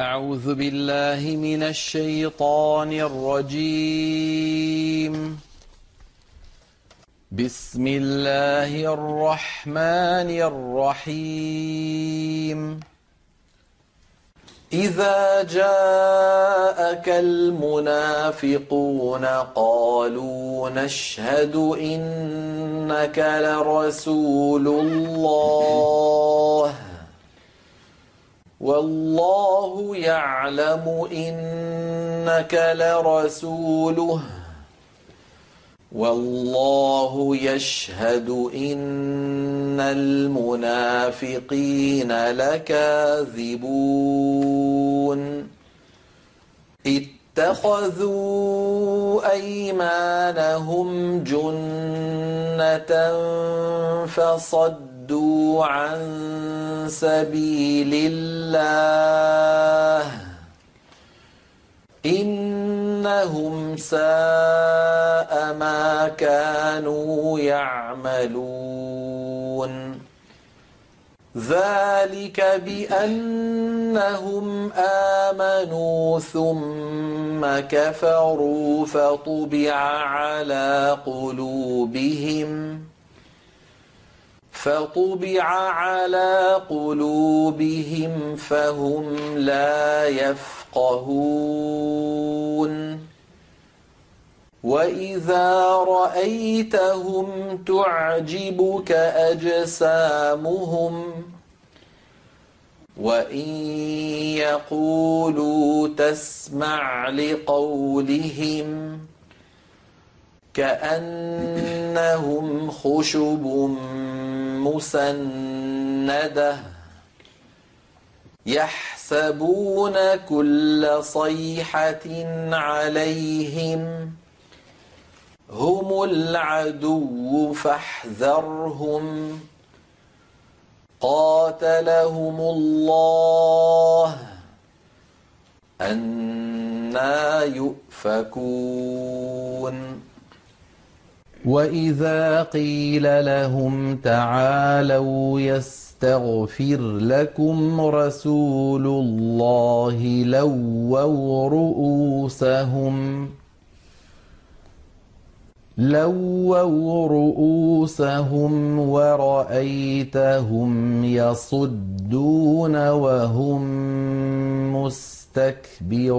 أعوذ بالله من الشيطان الرجيم. بسم الله الرحمن الرحيم. إذا جاءك المنافقون قالوا نشهد إنك لرسول الله. والله يعلم إنك لرسوله. والله يشهد إن المنافقين لكاذبون. اتخذوا أيمانهم جنة فصدوا عن سبيل الله إنهم ساء ما كانوا يعملون ذلك بأنهم آمنوا ثم كفروا فطبع على قلوبهم فطبع على قلوبهم فهم لا يفقهون. وإذا رأيتهم تعجبك أجسامهم وإن يقولوا تسمع لقولهم كأنهم خشب مسندة. يحسبون كل صيحة عليهم. هم العدو فاحذرهم. قاتلهم الله. أنا يؤفكون. وإذا قيل لهم تعالوا يستغفر لكم رسول الله لووا رؤوسهم لووا رؤوسهم ورأيتهم يصدون وهم مستكبرون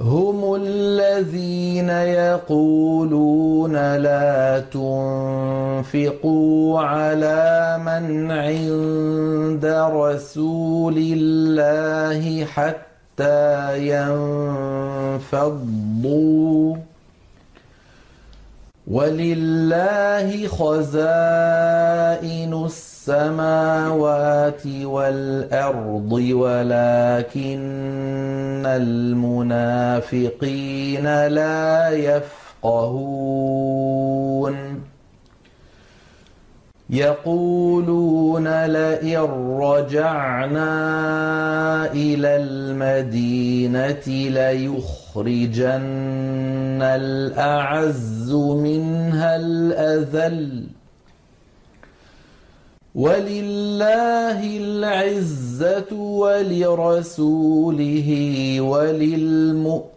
هم الذين يقولون لا تنفقوا على من عند رسول الله حتى ينفضوا. ولله خزائن السماوات والأرض ولكن المنافقين لا يفقهون. يقولون لئن رجعنا إلى المدينة ليخرجن الأعز منها الأذل. ولله العزة ولرسوله وللمؤمنين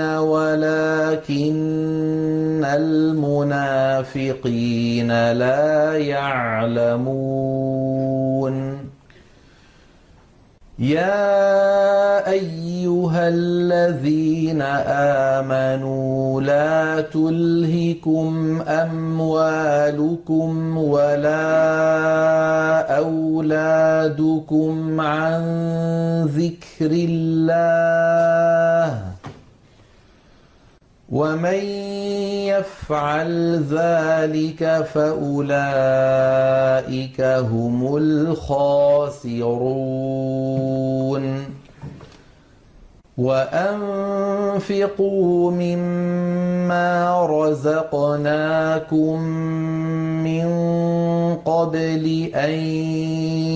ولكن المنافقين لا يعلمون يا أيها الذين آمنوا لا تلهكم أموالكم ولا أولادكم عن ذكر الله ومن يفعل ذلك فأولئك هم الخاسرون وأنفقوا مما رزقناكم من قبل أن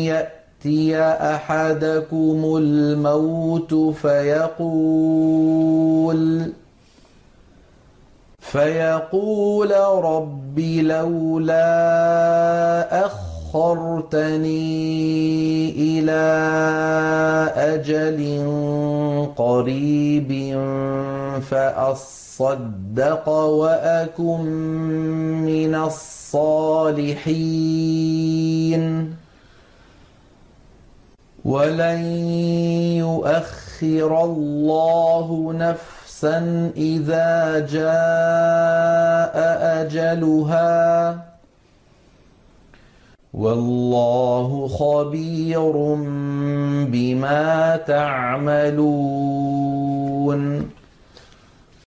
يأتي أحدكم الموت فيقول فيقول رب لولا أخرتني إلى أجل قريب فأصدق وأكن من الصالحين. ولن يؤخر الله نفسا نفسا إذا جاء أجلها. والله خبير بما تعملون.